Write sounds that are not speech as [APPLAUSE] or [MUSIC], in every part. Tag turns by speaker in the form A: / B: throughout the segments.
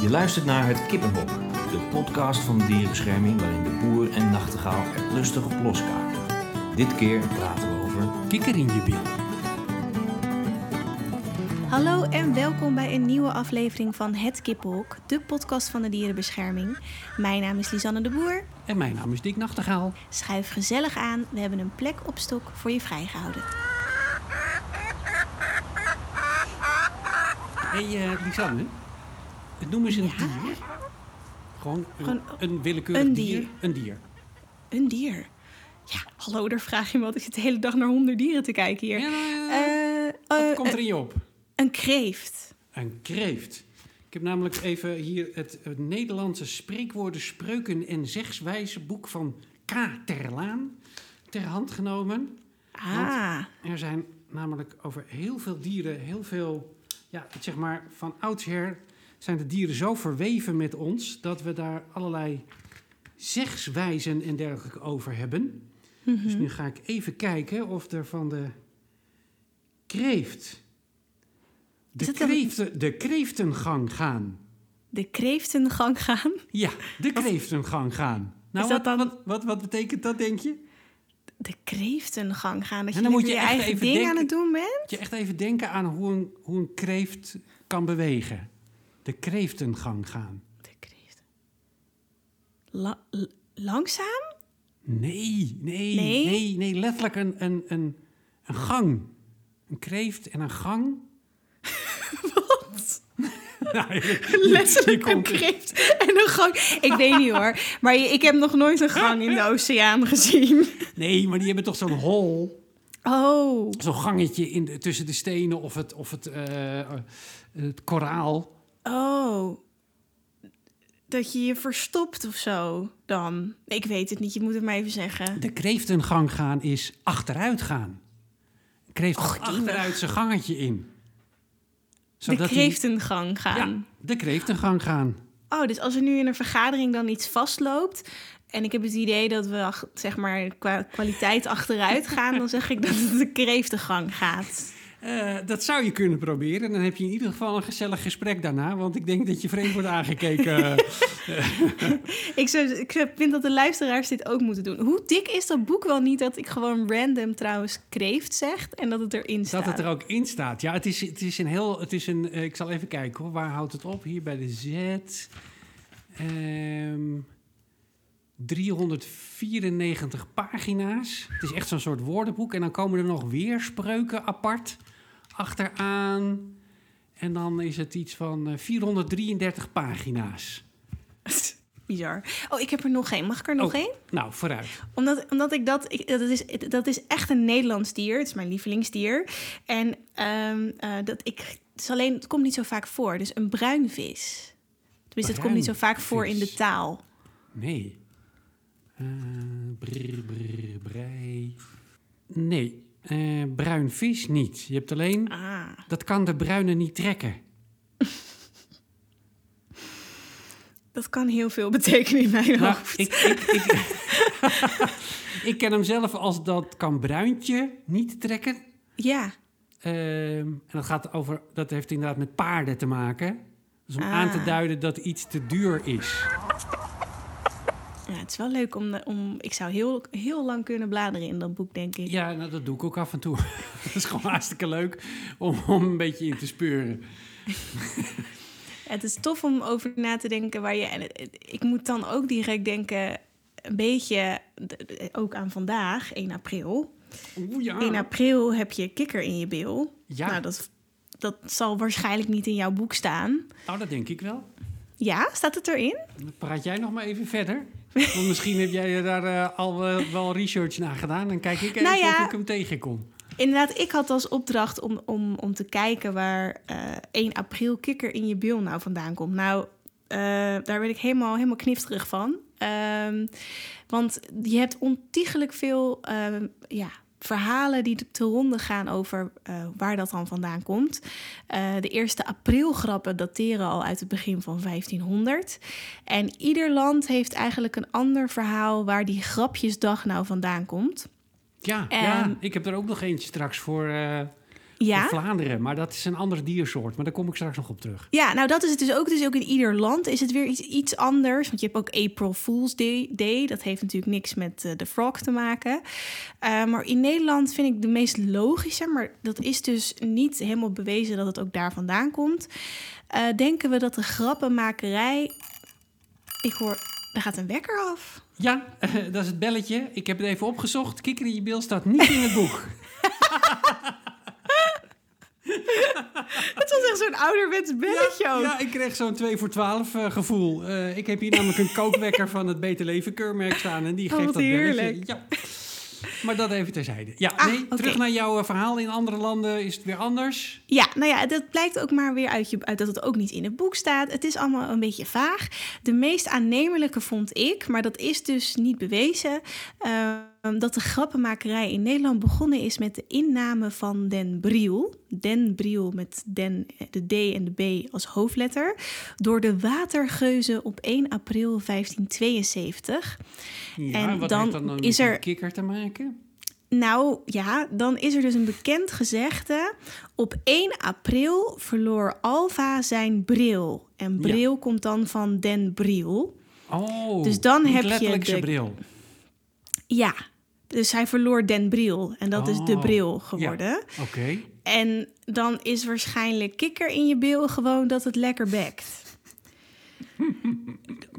A: Je luistert naar Het Kippenhok, de podcast van de dierenbescherming waarin de boer en nachtegaal er lustig op loskaken. Dit keer praten we over
B: kikker in je bil.
C: Hallo en welkom bij een nieuwe aflevering van Het Kippenhok, de podcast van de dierenbescherming. Mijn naam is Lisanne de Boer.
B: En mijn naam is Dick Nachtegaal.
C: Schuif gezellig aan, we hebben een plek op stok voor je vrijgehouden.
B: Hé hey, uh, Lisanne, noem eens een
C: Ja?
B: dier. Gewoon een,
C: Gewoon
B: een willekeurig
C: een
B: dier.
C: dier.
B: Een dier.
C: Een dier. Ja, hallo, daar vraag je me wat. Ik zit de hele dag naar honderd dieren te kijken hier.
B: Ja, nou,
C: Eh,
B: wat
C: eh,
B: komt er in je op?
C: een kreeft.
B: Een kreeft. Ik heb namelijk even hier het, het Nederlandse spreekwoorden, spreuken en zegswijzenboek van K. Terlaan ter hand genomen.
C: Ah,
B: Er zijn namelijk over heel veel dieren, heel veel, ja, zeg maar, van oudsher zijn de dieren zo verweven met ons dat we daar allerlei zegswijzen en dergelijke over hebben.
C: Mhm.
B: Dus nu ga ik even kijken of er van de kreeft, de, kreeften, de kreeftengang gaan.
C: de kreeftengang gaan.
B: Ja, de kreeftengang gaan. Nou, wat,
C: dan-
B: wat, wat, wat betekent dat, denk je?
C: De kreeftengang gaan. Dat
B: En
C: je
B: dan
C: lekker
B: moet je
C: je eigen ding
B: denken-
C: aan het doen bent.
B: Moet je echt even denken aan hoe een, hoe een kreeft kan bewegen. De kreeftengang gaan.
C: De kreeft. La- l- langzaam?
B: Nee, nee,
C: Nee?
B: nee, nee, letterlijk een, een, een, een gang. Een kreeft en een gang. [LAUGHS]
C: Wat? [LAUGHS]
B: Nou, je-
C: Letterlijk
B: je
C: een kreeft en een gang. Ik weet niet hoor, maar ik heb nog nooit een gang in de [LAUGHS] oceaan gezien.
B: Nee, maar die hebben toch zo'n hol.
C: Oh,
B: Zo'n gangetje in de, tussen de stenen of het, of het, eh, eh, het koraal.
C: Oh. Dat je je verstopt of zo dan. Ik weet het niet, je moet het maar even zeggen.
B: De kreeftengang gaan is achteruit gaan. Kreeft
C: Och,
B: achteruit zijn gangetje in.
C: De
B: Zodat hij-
C: kreeftengang gaan.
B: Ja, de kreeftengang gaan.
C: Oh, dus als er nu in een vergadering dan iets vastloopt... en ik heb het idee dat we zeg maar qua kwaliteit achteruit gaan... dan zeg ik dat het de kreeftengang gaat.
B: Eh, dat zou je kunnen proberen. Dan heb je in ieder geval een gezellig gesprek daarna. Want ik denk dat je vreemd wordt aangekeken. [LAUGHS]
C: Ik, zou, ik vind dat de luisteraars dit ook moeten doen. Hoe dik is dat boek wel niet dat ik gewoon random trouwens kreeft zeg... en dat het erin staat?
B: dat het er ook in staat. Ja, het is, het is een heel... Het is een, eh, ik zal even kijken hoor. Waar houdt het op? Hier bij de Z. Ehm 394 pagina's. Het is echt zo'n soort woordenboek. En dan komen er nog weer spreuken apart achteraan. En dan is het iets van eh, 433 pagina's. [LAUGHS]
C: Bizar. Oh, ik heb er nog één. Mag ik er nog
B: Oh.
C: één?
B: Nou, vooruit.
C: Omdat, omdat ik dat... Ik, dat, is, dat is echt een Nederlands dier. Het is mijn lievelingsdier. En ehm, eh, dat ik... Het, is alleen, het komt niet zo vaak voor. Dus een bruinvis. Tenminste, het komt niet zo vaak voor in de taal.
B: Nee. Eh brr, brr, brei. Nee, eh, bruin vis niet. Je hebt alleen...
C: Ah.
B: Dat kan de bruine niet trekken. [LAUGHS]
C: Dat kan heel veel betekenen in mijn
B: Nou,
C: hoofd.
B: ik, ik, ik, [LAUGHS] ik ken hem zelf als dat kan bruintje niet trekken.
C: Ja.
B: Ehm, en dat, gaat over, dat heeft inderdaad met paarden te maken. Dus om
C: Ah.
B: aan te duiden dat iets te duur is.
C: Ja, het is wel leuk om... om ik zou heel, heel lang kunnen bladeren in dat boek, denk ik.
B: Ja, nou, dat doe ik ook af en toe. [LAUGHS] dat is gewoon hartstikke leuk om, om een beetje in te speuren. [LAUGHS]
C: Het is tof om over na te denken waar je. En ik moet dan ook direct denken, een beetje ook aan vandaag, 1 april.
B: Oeh, ja.
C: 1 april heb je kikker in je bil.
B: Ja.
C: Nou, dat, dat zal waarschijnlijk niet in jouw boek staan.
B: Nou, dat denk ik wel.
C: Ja, staat het erin?
B: Dan praat jij nog maar even verder. Want misschien heb jij daar eh, al wel research naar gedaan. Dan kijk ik even
C: Nou ja.
B: of ik hem tegenkom.
C: Inderdaad, ik had als opdracht om, om, om te kijken waar eh 1 april kikker in je bil nou vandaan komt. Nou, eh, daar werd ik helemaal, helemaal knifterig van. Ehm, want je hebt ontiegelijk veel ehm, ja, verhalen die te ronde gaan over eh, waar dat dan vandaan komt. Eh, de eerste aprilgrappen dateren al uit het begin van 1500. En ieder land heeft eigenlijk een ander verhaal waar die grapjesdag nou vandaan komt.
B: Ja, ja, ik heb er ook nog eentje straks voor, eh,
C: Ja.
B: Vlaanderen. Maar dat is een andere diersoort. Maar daar kom ik straks nog op terug.
C: Ja, nou dat is het dus ook. Dus ook in ieder land is het weer iets, iets anders. Want je hebt ook April Fool's Day. Day. Dat heeft natuurlijk niks met eh, de frog te maken. Uh, maar in Nederland vind ik de meest logische. Maar dat is dus niet helemaal bewezen dat het ook daar vandaan komt. Uh, denken we dat de grappenmakerij... Ik hoor, daar gaat een wekker af.
B: Ja, uh, [LAUGHS] dat is het belletje. Ik heb het even opgezocht. Kikker in je bil staat niet in het boek. [LAUGHS] [LAUGHS]
C: Het was echt zo'n ouderwets belletje
B: ja,
C: ook.
B: Ja, ik kreeg zo'n 2 voor 12 uh, gevoel. Uh, ik heb hier namelijk een kookwekker van het Beter Leven keurmerk staan. En die
C: oh,
B: geeft dat
C: heerlijk.
B: belletje. Ja. Maar dat even terzijde. Ja,
C: Ah,
B: nee, terug naar jouw uh, verhaal. In andere landen is het weer anders.
C: Ja, nou ja, dat blijkt ook maar weer uit, je, uit dat het ook niet in het boek staat. Het is allemaal een beetje vaag. De meest aannemelijke vond ik, maar dat is dus niet bewezen, uh, dat de grappenmakerij in Nederland begonnen is met de inname van Den Briel. Den Briel met den, de D en de B als hoofdletter. Door de watergeuzen op 1 april 1572.
B: Ja,
C: En
B: wat
C: dan
B: heeft dat dan
C: is
B: met
C: er-
B: kikker te maken?
C: Nou ja, dan is er dus een bekend gezegde. Op 1 april verloor Alva zijn bril. En
B: Ja.
C: bril komt dan van Den Briel.
B: Oh,
C: Dus dan heb je de-
B: bril.
C: Ja, dus hij verloor Den Briel. En dat is de
B: Oh,
C: bril
B: ja.
C: geworden.
B: Oké.
C: En dan is waarschijnlijk kikker in je bil gewoon dat het lekker bekt. [LAUGHS]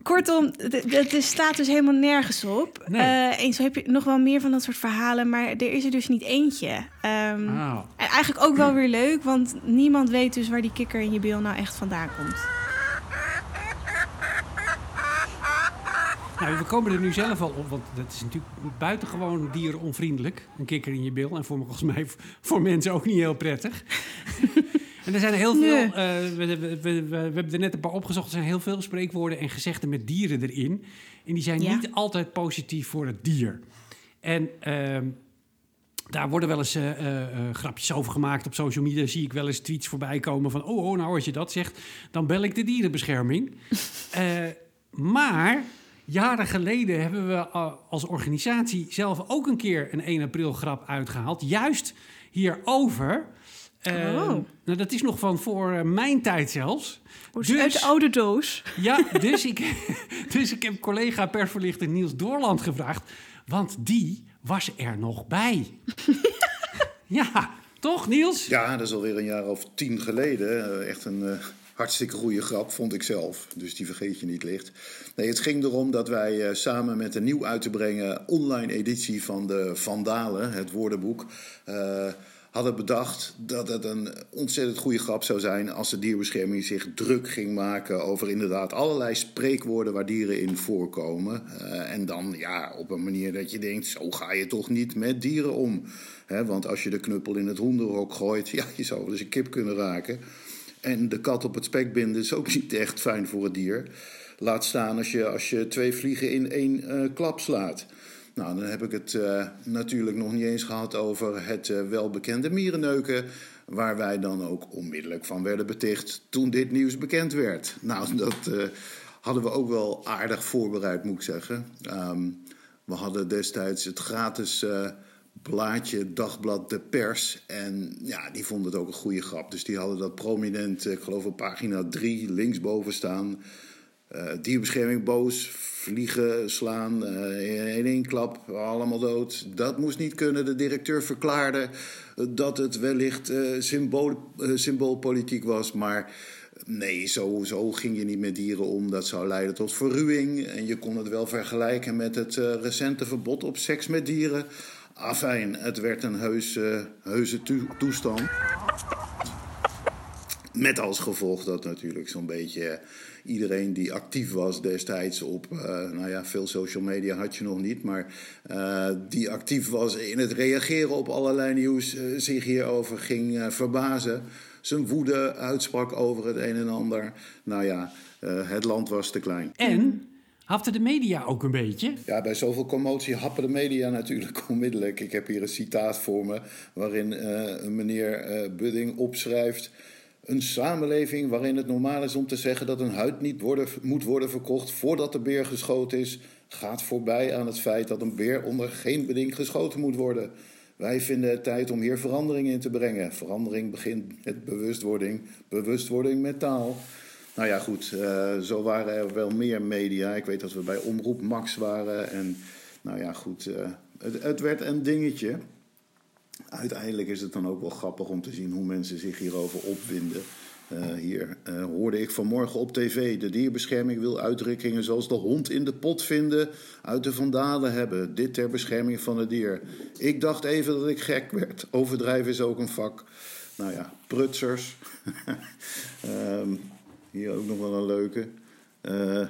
C: Kortom, het staat dus helemaal nergens op.
B: Nee.
C: Eh, en zo heb je nog wel meer van dat soort verhalen, maar er is er dus niet eentje.
B: Oh.
C: En eigenlijk ook wel weer leuk, want niemand weet dus waar die kikker in je bil nou echt vandaan komt.
B: Nou, we komen er nu zelf al op, want dat is natuurlijk buitengewoon dieronvriendelijk. Een kikker in je bil. En voor, volgens mij voor mensen ook niet heel prettig. [LAUGHS] en er zijn heel veel,
C: Nee.
B: eh, we, we, we, hebben er net een paar opgezocht, er zijn heel veel spreekwoorden en gezegden met dieren erin. En die zijn
C: Ja.
B: niet altijd positief voor het dier. En ehm, daar worden wel eens eh, eh, grapjes over gemaakt op social media. Zie ik wel eens tweets voorbij komen van... oh, oh nou als je dat zegt, dan bel ik de dierenbescherming. [LAUGHS] Maar jaren geleden hebben we eh, als organisatie zelf ook een keer een 1 april grap uitgehaald. Juist hierover. Eh,
C: Oh.
B: nou, dat is nog van voor eh, mijn tijd zelfs.
C: Dus uit de oude doos.
B: Ja, dus ik, [LAUGHS] dus ik heb collega persverlichter Niels Doorland gevraagd. Want die was er nog bij. [LAUGHS] ja, toch Niels?
D: Ja, dat is alweer een jaar of tien geleden. Eh, Echt een hartstikke goede grap, vond ik zelf. Dus die vergeet je niet licht. Nee, het ging erom dat wij eh, samen met een nieuw uit te brengen online editie van de Vandalen, het woordenboek, eh, hadden bedacht dat het een ontzettend goede grap zou zijn als de dierbescherming zich druk ging maken over inderdaad allerlei spreekwoorden waar dieren in voorkomen. Eh, en dan ja, op een manier dat je denkt, zo ga je toch niet met dieren om. Want als je de knuppel in het hoenderhok gooit, [LAUGHS] ja, je zou wel eens een kip kunnen raken. En de kat op het spek binden is ook [LAUGHS] niet echt fijn voor het dier. Laat staan als je, als je twee vliegen in één eh, klap slaat. Nou, dan heb ik het eh, natuurlijk nog niet eens gehad over het eh, welbekende mierenneuken. Waar wij dan ook onmiddellijk van werden beticht toen dit nieuws bekend werd. Nou, [LAUGHS] dat hadden we ook wel aardig voorbereid, moet ik zeggen. Ehm, we hadden destijds het gratis blaadje Dagblad De Pers. En ja, die vonden het ook een goede grap. Dus die hadden dat prominent, eh, ik geloof op pagina 3, linksboven staan. Eh, dierbescherming boos, vliegen slaan, eh, in één klap, allemaal dood. Dat moest niet kunnen. De directeur verklaarde dat het wellicht eh, symbool, symboolpolitiek was, maar... Nee, zo, zo ging je niet met dieren om. Dat zou leiden tot verruwing. En je kon het wel vergelijken met het recente verbod op seks met dieren. Afijn, het werd een heus, eh, heuse toe- toestand. Met als gevolg dat natuurlijk zo'n beetje iedereen die actief was destijds op, eh, nou ja, veel social media had je nog niet, maar eh, die actief was in het reageren op allerlei nieuws, eh, zich hierover ging eh, verbazen. Zijn woede uitsprak over het een en ander. Nou ja, eh, het land was te klein.
B: En hafte de media ook een beetje?
D: Ja, bij zoveel commotie happen de media natuurlijk [LAUGHS] onmiddellijk. Ik heb hier een citaat voor me waarin een meneer eh, Budding opschrijft... Een samenleving waarin het normaal is om te zeggen dat een huid niet worden, moet worden verkocht voordat de beer geschoten is, gaat voorbij aan het feit dat een beer onder geen beding geschoten moet worden. Wij vinden het tijd om hier verandering in te brengen. Verandering begint met bewustwording, bewustwording met taal. Nou ja, goed, uh, zo waren er wel meer media. Ik weet dat we bij Omroep Max waren. En nou ja, goed, uh, het, het, werd een dingetje. Uiteindelijk is het dan ook wel grappig om te zien hoe mensen zich hierover opwinden. Uh, hier hoorde ik vanmorgen op tv. De dierbescherming wil uitdrukkingen zoals de hond in de pot vinden uit de vandalen hebben. Dit ter bescherming van het dier. Ik dacht even dat ik gek werd. Overdrijven is ook een vak. Nou ja, prutsers. um, [LAUGHS] hier ook nog wel een leuke. Uh,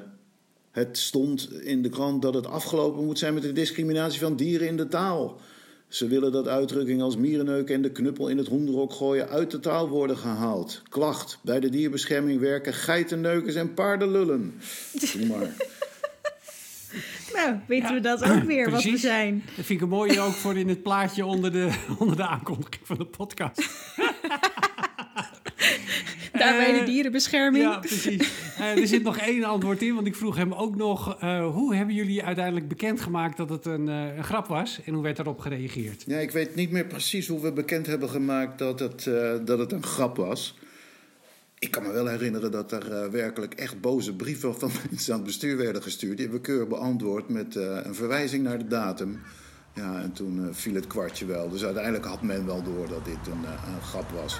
D: het stond in de krant dat het afgelopen moet zijn met de discriminatie van dieren in de taal. Ze willen dat uitdrukkingen als mierenneuken en de knuppel in het hoenderok gooien uit de taal worden gehaald. Klacht. Bij de dierbescherming werken geitenneukers en paardenlullen. Doe maar. [LAUGHS]
C: Nou, weten ja, we dat ook weer, precies. wat we zijn.
B: Dat vind ik een mooie ook voor in het plaatje onder de, [LAUGHS] onder de aankondiging van de podcast. [LAUGHS]
C: Daarbij de dierenbescherming.
B: Ja, precies. Uh, er zit nog één antwoord in, want ik vroeg hem ook nog... Uh, hoe hebben jullie uiteindelijk bekendgemaakt dat het een, uh, een, grap was? En hoe werd daarop gereageerd?
D: Ja, ik weet niet meer precies hoe we bekend hebben gemaakt dat het, dat het een grap was. Ik kan me wel herinneren dat er werkelijk echt boze brieven van [LAUGHS] mensen aan het bestuur werden gestuurd. Die hebben we keurig beantwoord met een verwijzing naar de datum. Ja, en toen viel het kwartje wel. Dus uiteindelijk had men wel door dat dit een, een grap was.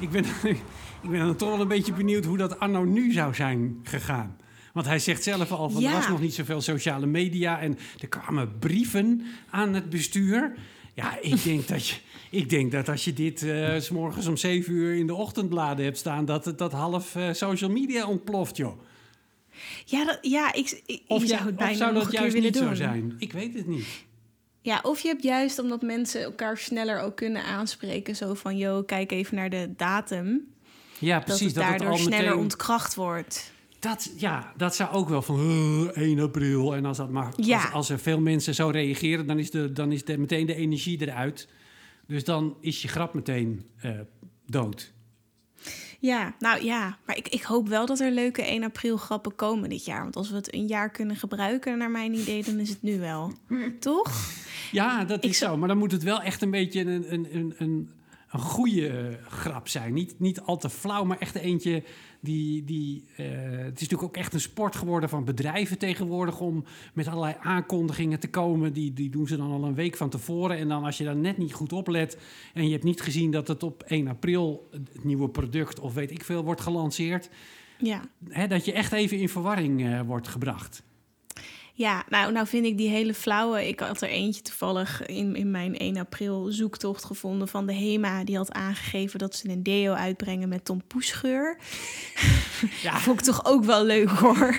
B: Ik, ben, [LAUGHS] ik ben dan toch wel een beetje benieuwd hoe dat anno nu zou zijn gegaan. Want hij zegt zelf al van
C: Ja.
B: er was nog niet zoveel sociale media en er kwamen brieven aan het bestuur. Ja, ik denk dat, je, ik denk dat als je dit eh, s morgens om zeven uur in de ochtendbladen hebt staan, dat het dat half eh, social media ontploft, joh.
C: Ja, dat, ja ik, ik,
B: Of, ja,
C: zou het
B: of
C: bijna
B: zou dat juist niet
C: doen.
B: zo zijn? Ik weet het niet.
C: Ja, of je hebt juist omdat mensen elkaar sneller ook kunnen aanspreken. Zo van, yo, kijk even naar de datum.
B: Ja,
C: Dat
B: precies. Dat het,
C: daardoor
B: al
C: sneller
B: meteen...
C: ontkracht wordt.
B: Dat, ja, dat zou ook wel van "Uh, 1 april. En als, dat maar,
C: Ja.
B: als, als er veel mensen zo reageren, dan is, de, dan is de, meteen de energie eruit. Dus dan is je grap meteen eh, dood.
C: Ja, nou ja. Maar ik, ik hoop wel dat er leuke 1 april grappen komen dit jaar. Want als we het een jaar kunnen gebruiken, naar mijn idee, dan is het nu wel. [LAUGHS] Toch?
B: Ja, dat
C: Ik
B: is zo. Maar dan moet het wel echt een beetje een, een, een, een, een goede eh, grap zijn. Niet, niet al te flauw, maar echt eentje die... die eh, het is natuurlijk ook echt een sport geworden van bedrijven tegenwoordig... om met allerlei aankondigingen te komen. Die, die doen ze dan al een week van tevoren. En dan als je daar net niet goed oplet... en je hebt niet gezien dat het op 1 april... het nieuwe product of weet ik veel wordt gelanceerd...
C: Ja.
B: Hè, dat je echt even in verwarring eh, wordt gebracht.
C: Ja, nou, nou vind ik die hele flauwe. Ik had er eentje toevallig in, in mijn 1 april zoektocht gevonden van de HEMA. Die had aangegeven dat ze een deo uitbrengen met tompoesgeur. [LAUGHS]
B: Ja,
C: Vond ik toch ook wel leuk hoor. [LAUGHS]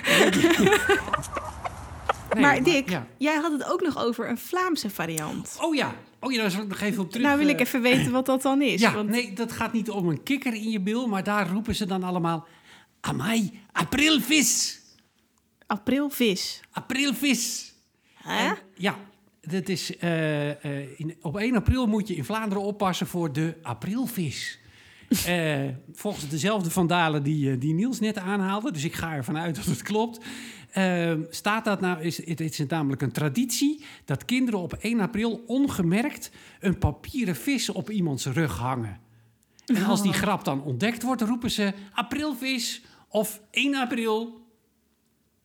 B: nee,
C: maar Dick,
B: ja.
C: jij had het ook nog over een Vlaamse variant.
B: Oh ja, oh ja, daar zal ik nog even op terug.
C: nou wil
B: eh,
C: ik even weten wat dat dan is.
B: Ja,
C: want
B: nee, dat gaat niet om een kikker in je bil, maar daar roepen ze dan allemaal... Amai, aprilvis,
C: aprilvis.
B: aprilvis. En ja, dat is, eh, eh, in, op 1 april moet je in Vlaanderen oppassen voor de aprilvis. [LAUGHS] Eh, volgens dezelfde vandalen die, die Niels net aanhaalde, dus ik ga ervan uit dat het klopt. staat dat nou, is, het is namelijk een traditie dat kinderen op 1 april ongemerkt een papieren vis op iemands rug hangen. En als die
C: Oh.
B: grap dan ontdekt wordt, roepen ze aprilvis of 1 april.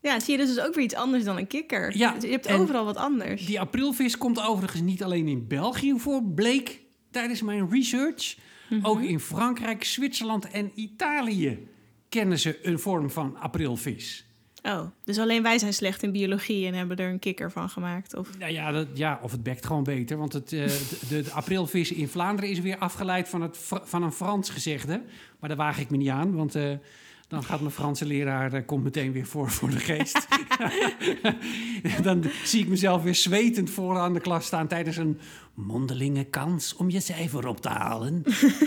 C: Ja, zie je, dat is dus ook weer iets anders dan een kikker.
B: Ja,
C: Dus je hebt overal wat anders.
B: Die aprilvis komt overigens niet alleen in België voor, bleek tijdens mijn research.
C: Mhm.
B: Ook in Frankrijk, Zwitserland en Italië kennen ze een vorm van aprilvis.
C: Oh, dus alleen wij zijn slecht in biologie en hebben er een kikker van gemaakt. Of...
B: Nou ja, dat, ja, of het bekt gewoon beter. Want het, eh, de, de aprilvis in Vlaanderen is weer afgeleid van, het, van een Frans gezegde. Maar daar waag ik me niet aan, want eh, dan gaat mijn Franse leraar komt meteen weer voor, voor de geest. [LAUGHS] dan zie ik mezelf weer zwetend vooraan de klas staan tijdens een mondelinge kans om je cijfer op te halen.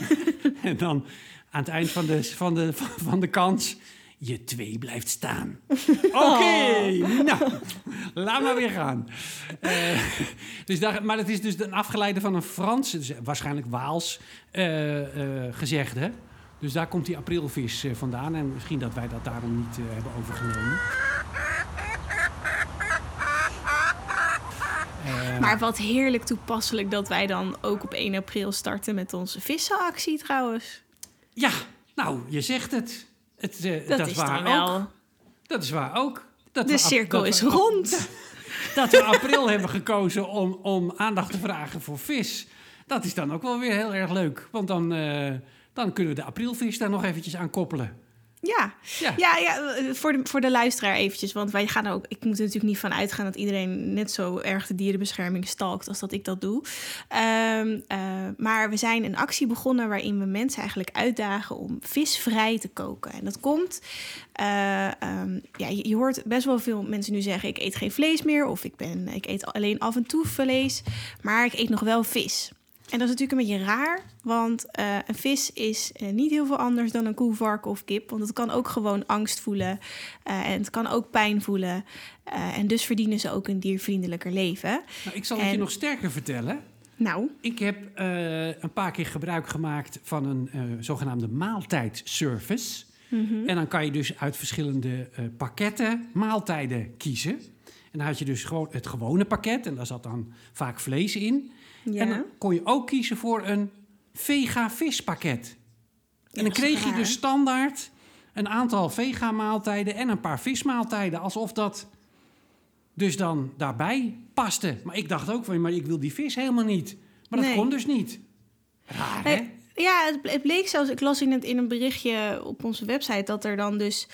B: [LAUGHS] en dan aan het eind van de, van de, van de kans... Je twee blijft staan. [LAUGHS] Oké, nou, laat maar weer gaan. Eh, dus daar, maar het is dus een afgeleide van een Frans, dus waarschijnlijk Waals, eh, eh, gezegde. Dus daar komt die aprilvis eh, vandaan. En misschien dat wij dat daarom niet eh, hebben overgenomen. eh,
C: Maar wat heerlijk toepasselijk dat wij dan ook op 1 april starten met onze vissenactie trouwens.
B: Ja, nou, je zegt het. het
C: Dat,
B: dat
C: is
B: waar
C: wel...
B: ook. Dat is waar ook. Dat
C: De cirkel
B: dat
C: is rond.
B: Dat we april [LAUGHS] hebben gekozen om, om aandacht te vragen voor vis. Dat is dan ook wel weer heel erg leuk. Want dan, dan kunnen we de aprilvis daar nog eventjes aan koppelen.
C: Ja,
B: Ja.
C: ja, ja eh, voor, de, voor de luisteraar eventjes. Want wij gaan er ook... Ik moet er natuurlijk niet van uitgaan dat iedereen net zo erg de dierenbescherming stalkt als dat ik dat doe. Ehm, eh, maar we zijn een actie begonnen waarin we mensen eigenlijk uitdagen om visvrij te koken. En dat komt... eh, ehm, ja, je, je hoort best wel veel mensen nu zeggen... ik eet geen vlees meer of ik, ben, ik eet alleen af en toe vlees. Maar ik eet nog wel vis. En dat is natuurlijk een beetje raar, want eh, een vis is eh, niet heel veel anders dan een koe, varken of kip. Want het kan ook gewoon angst voelen eh, en het kan ook pijn voelen. En dus verdienen ze ook een diervriendelijker leven.
B: Nou, ik zal het je nog sterker vertellen.
C: Nou,
B: Ik heb een paar keer gebruik gemaakt van een zogenaamde maaltijdservice. En dan kan je dus uit verschillende pakketten maaltijden kiezen. En dan had je dus gewoon het gewone pakket en daar zat dan vaak vlees in.
C: Ja.
B: En dan kon je ook kiezen voor een vega-vispakket. En dan kreeg je dus standaard een aantal vega-maaltijden en een paar vismaaltijden. Alsof dat dus dan daarbij paste. Maar ik dacht ook van, maar ik wil die vis helemaal niet. Maar dat
C: Nee.
B: kon dus niet. Raar, hè?
C: Ja, het, ble- het bleek zelfs, ik las in, het, in een berichtje op onze website dat er dan dus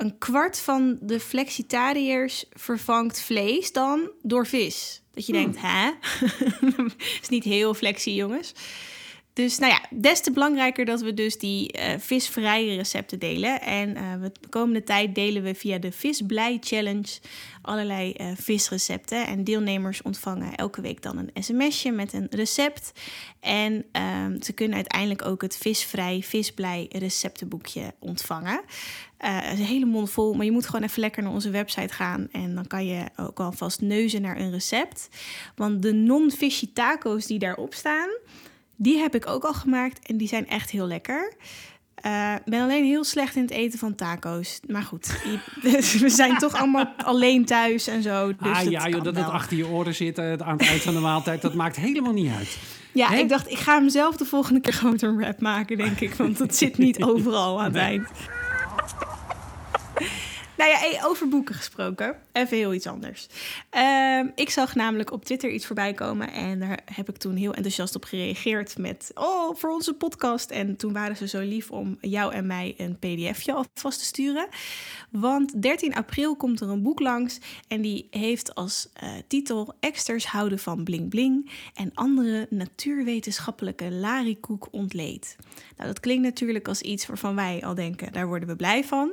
C: een kwart van de flexitariërs vervangt vlees dan door vis. Dat je denkt, hè? [LAUGHS] is niet heel flexie, jongens. Dus nou ja, des te belangrijker dat we dus die eh, visvrije recepten delen. En eh, de komende tijd delen we via de Visblij Challenge allerlei eh, visrecepten. En deelnemers ontvangen elke week dan een sms'je met een recept. En ehm, ze kunnen uiteindelijk ook het visvrij Visblij receptenboekje ontvangen. Eh, het is een hele mond vol, maar je moet gewoon even lekker naar onze website gaan. En dan kan je ook alvast neuzen naar een recept. Want de non-fishy taco's die daarop staan, die heb ik ook al gemaakt en die zijn echt heel lekker. Eh, Ik ben alleen heel slecht in het eten van taco's. Maar goed, [LAUGHS] we zijn toch allemaal alleen thuis en zo. Dus
B: ah
C: dat
B: ja, joh, dat het achter je oren zit eh, aan het eind van de maaltijd, dat maakt helemaal niet uit.
C: Ja, ik dacht, ik ga hem zelf de volgende keer gewoon een rap maken, denk ik. Want het zit niet overal aan het
B: Nee.
C: eind. Nou ja, over boeken gesproken. Even heel iets anders. Ehm, ik zag namelijk op Twitter iets voorbij komen. En daar heb ik toen heel enthousiast op gereageerd met... Oh, voor onze podcast. En toen waren ze zo lief om jou en mij een pdfje alvast te sturen. Want 13 april komt er een boek langs. En die heeft als eh, titel... Eksters houden van bling bling. En andere natuurwetenschappelijke larikoek ontleed. Nou, dat klinkt natuurlijk als iets waarvan wij al denken... daar worden we blij van.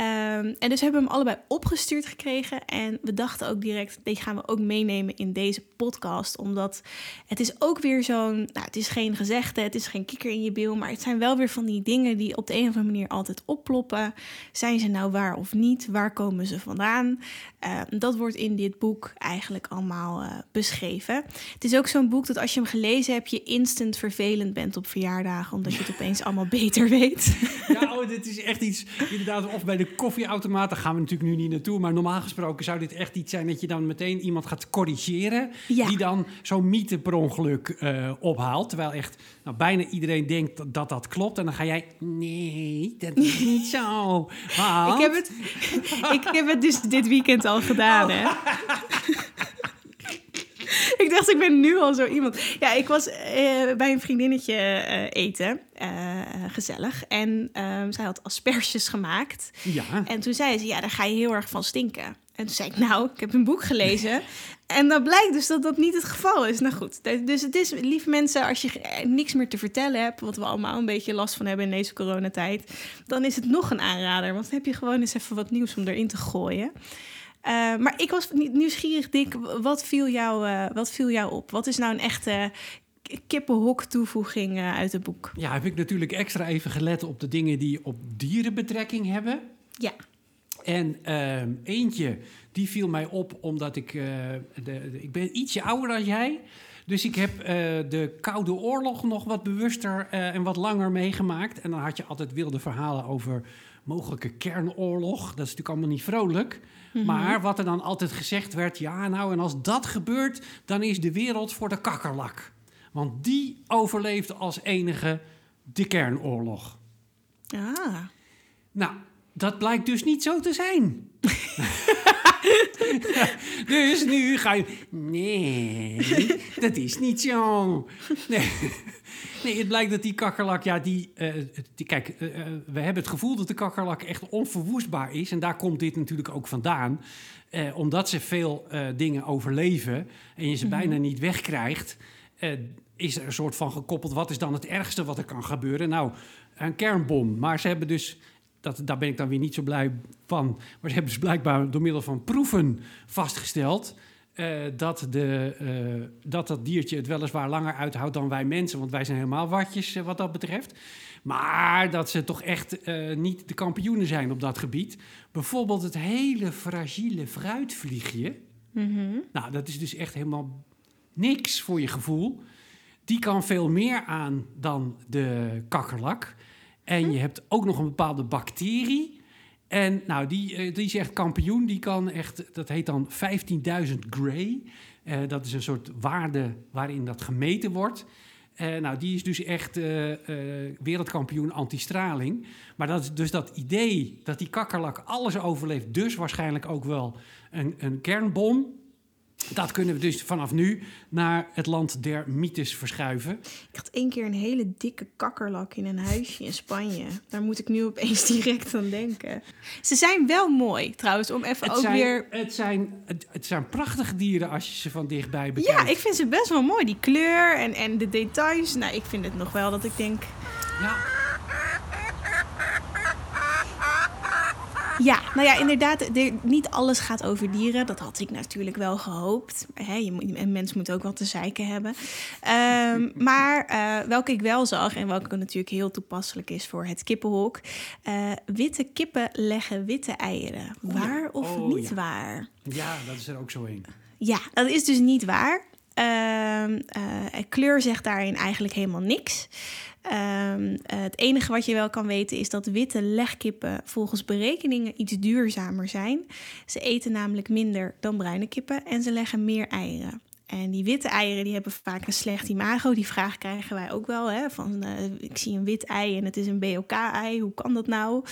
C: Ehm, en dus hebben we hem allebei opgestuurd gekregen. En we dachten ook direct, deze gaan we ook meenemen in deze podcast. Omdat het is ook weer zo'n, nou het is geen gezegde, het is geen kikker in je bil. Maar het zijn wel weer van die dingen die op de een of andere manier altijd opploppen. Zijn ze nou waar of niet? Waar komen ze vandaan? Ehm, dat wordt in dit boek eigenlijk allemaal eh, beschreven. Het is ook zo'n boek dat als je hem gelezen hebt, je instant vervelend bent op verjaardagen. Omdat je het opeens allemaal beter weet.
B: Ja, [LAUGHS] oh, dit is echt iets, inderdaad, of bij de koffieautomaat, daar gaan we natuurlijk nu niet naartoe. Maar normaal gesproken zou dit echt iets zijn dat je dan meteen iemand gaat corrigeren.
C: Ja.
B: Die dan zo'n mythe per ongeluk eh, ophaalt. Terwijl echt nou, bijna iedereen denkt dat, dat dat klopt. En dan ga jij, nee, dat is [LAUGHS] niet zo. Want-
C: Ik heb, het, ik heb het dus dit weekend al gedaan, hè? [LAUGHS] ik dacht, ik ben nu al zo iemand. Ja, ik was eh, bij een vriendinnetje eh, eten, eh, gezellig. En ehm, zij had asperges gemaakt.
B: Ja,
C: En toen zei ze, ja, daar ga je heel erg van stinken. En toen zei ik, nou, ik heb een boek gelezen. [LAUGHS] en dan blijkt dus dat dat niet het geval is. Nou goed, dus het is, lieve mensen, als je niks meer te vertellen hebt... wat we allemaal een beetje last van hebben in deze coronatijd... dan is het nog een aanrader. Want dan heb je gewoon eens even wat nieuws om erin te gooien. Eh, maar ik was nie- nieuwsgierig, Dick. Wat viel, jou, eh, wat viel jou op? Wat is nou een echte kippenhok toevoeging eh, uit het boek?
B: ja, heb ik natuurlijk extra even gelet op de dingen die op dieren betrekking hebben.
C: Ja.
B: En ehm, eentje, die viel mij op omdat ik... de, de- ik ben ietsje ouder dan jij. Dus ik heb de Koude Oorlog nog wat bewuster en wat langer meegemaakt. En dan had je altijd wilde verhalen over mogelijke kernoorlog. Dat is natuurlijk allemaal niet vrolijk. Maar wat er dan altijd gezegd werd, ja nou en als dat gebeurt, dan is de wereld voor de kakkerlak. Want die overleeft als enige de kernoorlog.
C: Ah.
B: Nou, dat blijkt dus niet zo te zijn. [LAUGHS] [LAUGHS] dus nu ga je. Nee, dat is niet zo. Nee, nee het blijkt dat die kakkerlak, ja, die. eh, die kijk, eh, eh, we hebben het gevoel dat de kakkerlak echt onverwoestbaar is. En daar komt dit natuurlijk ook vandaan. Omdat ze veel dingen overleven en je ze bijna niet wegkrijgt. is er een soort van gekoppeld. Wat is dan het ergste wat er kan gebeuren? Nou, een kernbom. Maar ze hebben dus dat, daar ben ik dan weer niet zo blij van. Maar ze hebben dus blijkbaar door middel van proeven vastgesteld. eh, dat, de, eh, dat dat diertje het weliswaar langer uithoudt dan wij mensen. Want wij zijn helemaal watjes eh, wat dat betreft. Maar dat ze toch echt niet de kampioenen zijn op dat gebied. Bijvoorbeeld het hele fragiele fruitvliegje.
C: Mhm.
B: Nou, dat is dus echt helemaal niks voor je gevoel. Die kan veel meer aan dan de kakkerlak. En je hebt ook nog een bepaalde bacterie. En nou, die, eh, die is echt kampioen. Die kan echt, dat heet dan 15.000 gray. Eh, dat is een soort waarde waarin dat gemeten wordt. Eh, nou, die is dus echt eh, wereldkampioen antistraling. Maar dat is dus dat idee dat die kakkerlak alles overleeft, dus waarschijnlijk ook wel een, een kernbom. Dat kunnen we dus vanaf nu naar het land der mythes verschuiven.
C: Ik had één keer een hele dikke kakkerlak in een huisje in Spanje. Daar moet ik nu opeens [LAUGHS] direct aan denken. Ze zijn wel mooi, trouwens, om even
B: Het
C: ook
B: zijn,
C: weer...
B: het, zijn, het, het zijn prachtige dieren als je ze van dichtbij bekijkt.
C: Ja, ik vind ze best wel mooi. Die kleur en, en de details. Nou, ik vind het nog wel dat ik denk...
B: Ja, [LAUGHS]
C: Ja, nou ja, inderdaad, er- niet alles gaat over dieren. Dat had ik natuurlijk wel gehoopt. Hè, je moet, een mens moet ook wat te zeiken hebben. Ehm, [LAUGHS] maar eh, welke ik wel zag en welke natuurlijk heel toepasselijk is voor het kippenhok. eh, witte kippen leggen witte eieren. Waar of
B: Oh,
C: niet
B: ja.
C: waar?
B: ja, dat is er ook zo een.
C: Ja, dat is dus niet waar. Ehm, eh, kleur zegt daarin eigenlijk helemaal niks. Ehm, eh, het enige wat je wel kan weten is dat witte legkippen volgens berekeningen iets duurzamer zijn. Ze eten namelijk minder dan bruine kippen en ze leggen meer eieren. En die witte eieren die hebben vaak een slecht imago. Die vraag krijgen wij ook wel. Hè? Van, eh, ik zie een wit ei en het is een BOK-ei. Hoe kan dat nou?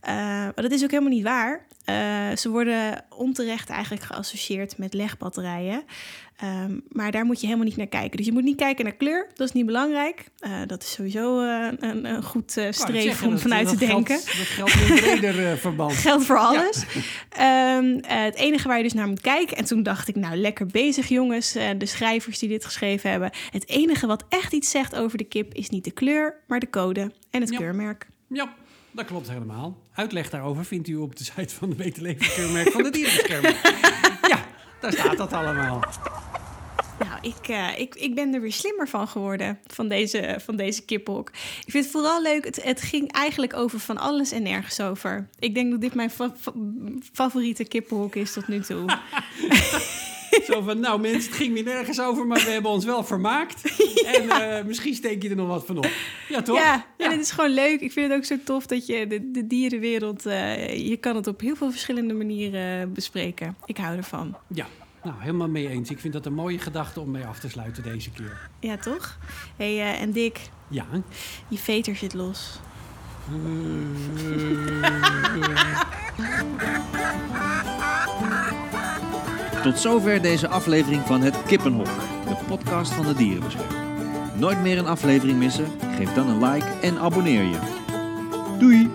C: Maar dat is ook helemaal niet waar. Eh, ze worden onterecht eigenlijk geassocieerd met legbatterijen. Ehm, maar daar moet je helemaal niet naar kijken. Dus je moet niet kijken naar kleur. Dat is niet belangrijk. Eh, dat is sowieso eh, een, een goed
B: zeggen,
C: om
B: dat-
C: vanuit
B: dat
C: te
B: geldt-
C: denken.
B: Dat geldt in [LAUGHS] breder verband.
C: Geldt voor alles. Ehm, eh, het enige waar je dus naar moet kijken. En toen dacht ik, nou lekker bezig jongens. de schrijvers die dit geschreven hebben. Het enige wat echt iets zegt over de kip is niet de kleur, maar de code en het
B: Ja.
C: keurmerk.
B: Ja, dat klopt helemaal. Uitleg daarover vindt u op de site van de Beter Leven keurmerk van de dierenbescherming. [LAUGHS] ja, daar staat dat allemaal.
C: Nou, ik, eh, ik, ik ben er weer slimmer van geworden van deze, van deze kippenhok. Ik vind het vooral leuk, het, het ging eigenlijk over van alles en nergens over. Ik denk dat dit mijn fa- fa- favoriete kippenhok is tot nu toe. [LAUGHS]
B: Zo van, nou mensen, het ging weer nergens over, maar we hebben ons wel vermaakt. [LAUGHS] [LAUGHS] En eh, misschien steek je er nog wat van op. Ja, toch?
C: Ja, en het is gewoon leuk. Ik vind het ook zo tof dat je de, de dierenwereld... eh, je kan het op heel veel verschillende manieren bespreken. Ik hou ervan.
B: Ja, nou, helemaal mee eens. Ik vind dat een mooie gedachte om mee af te sluiten deze keer.
C: Ja, toch? hey, eh, en Dick,
B: Ja.
C: je veter zit los.
A: Tot zover deze aflevering van Het Kippenhok, de podcast van de dierenbescherming. Nooit meer een aflevering missen? Geef dan een like en abonneer je. Doei!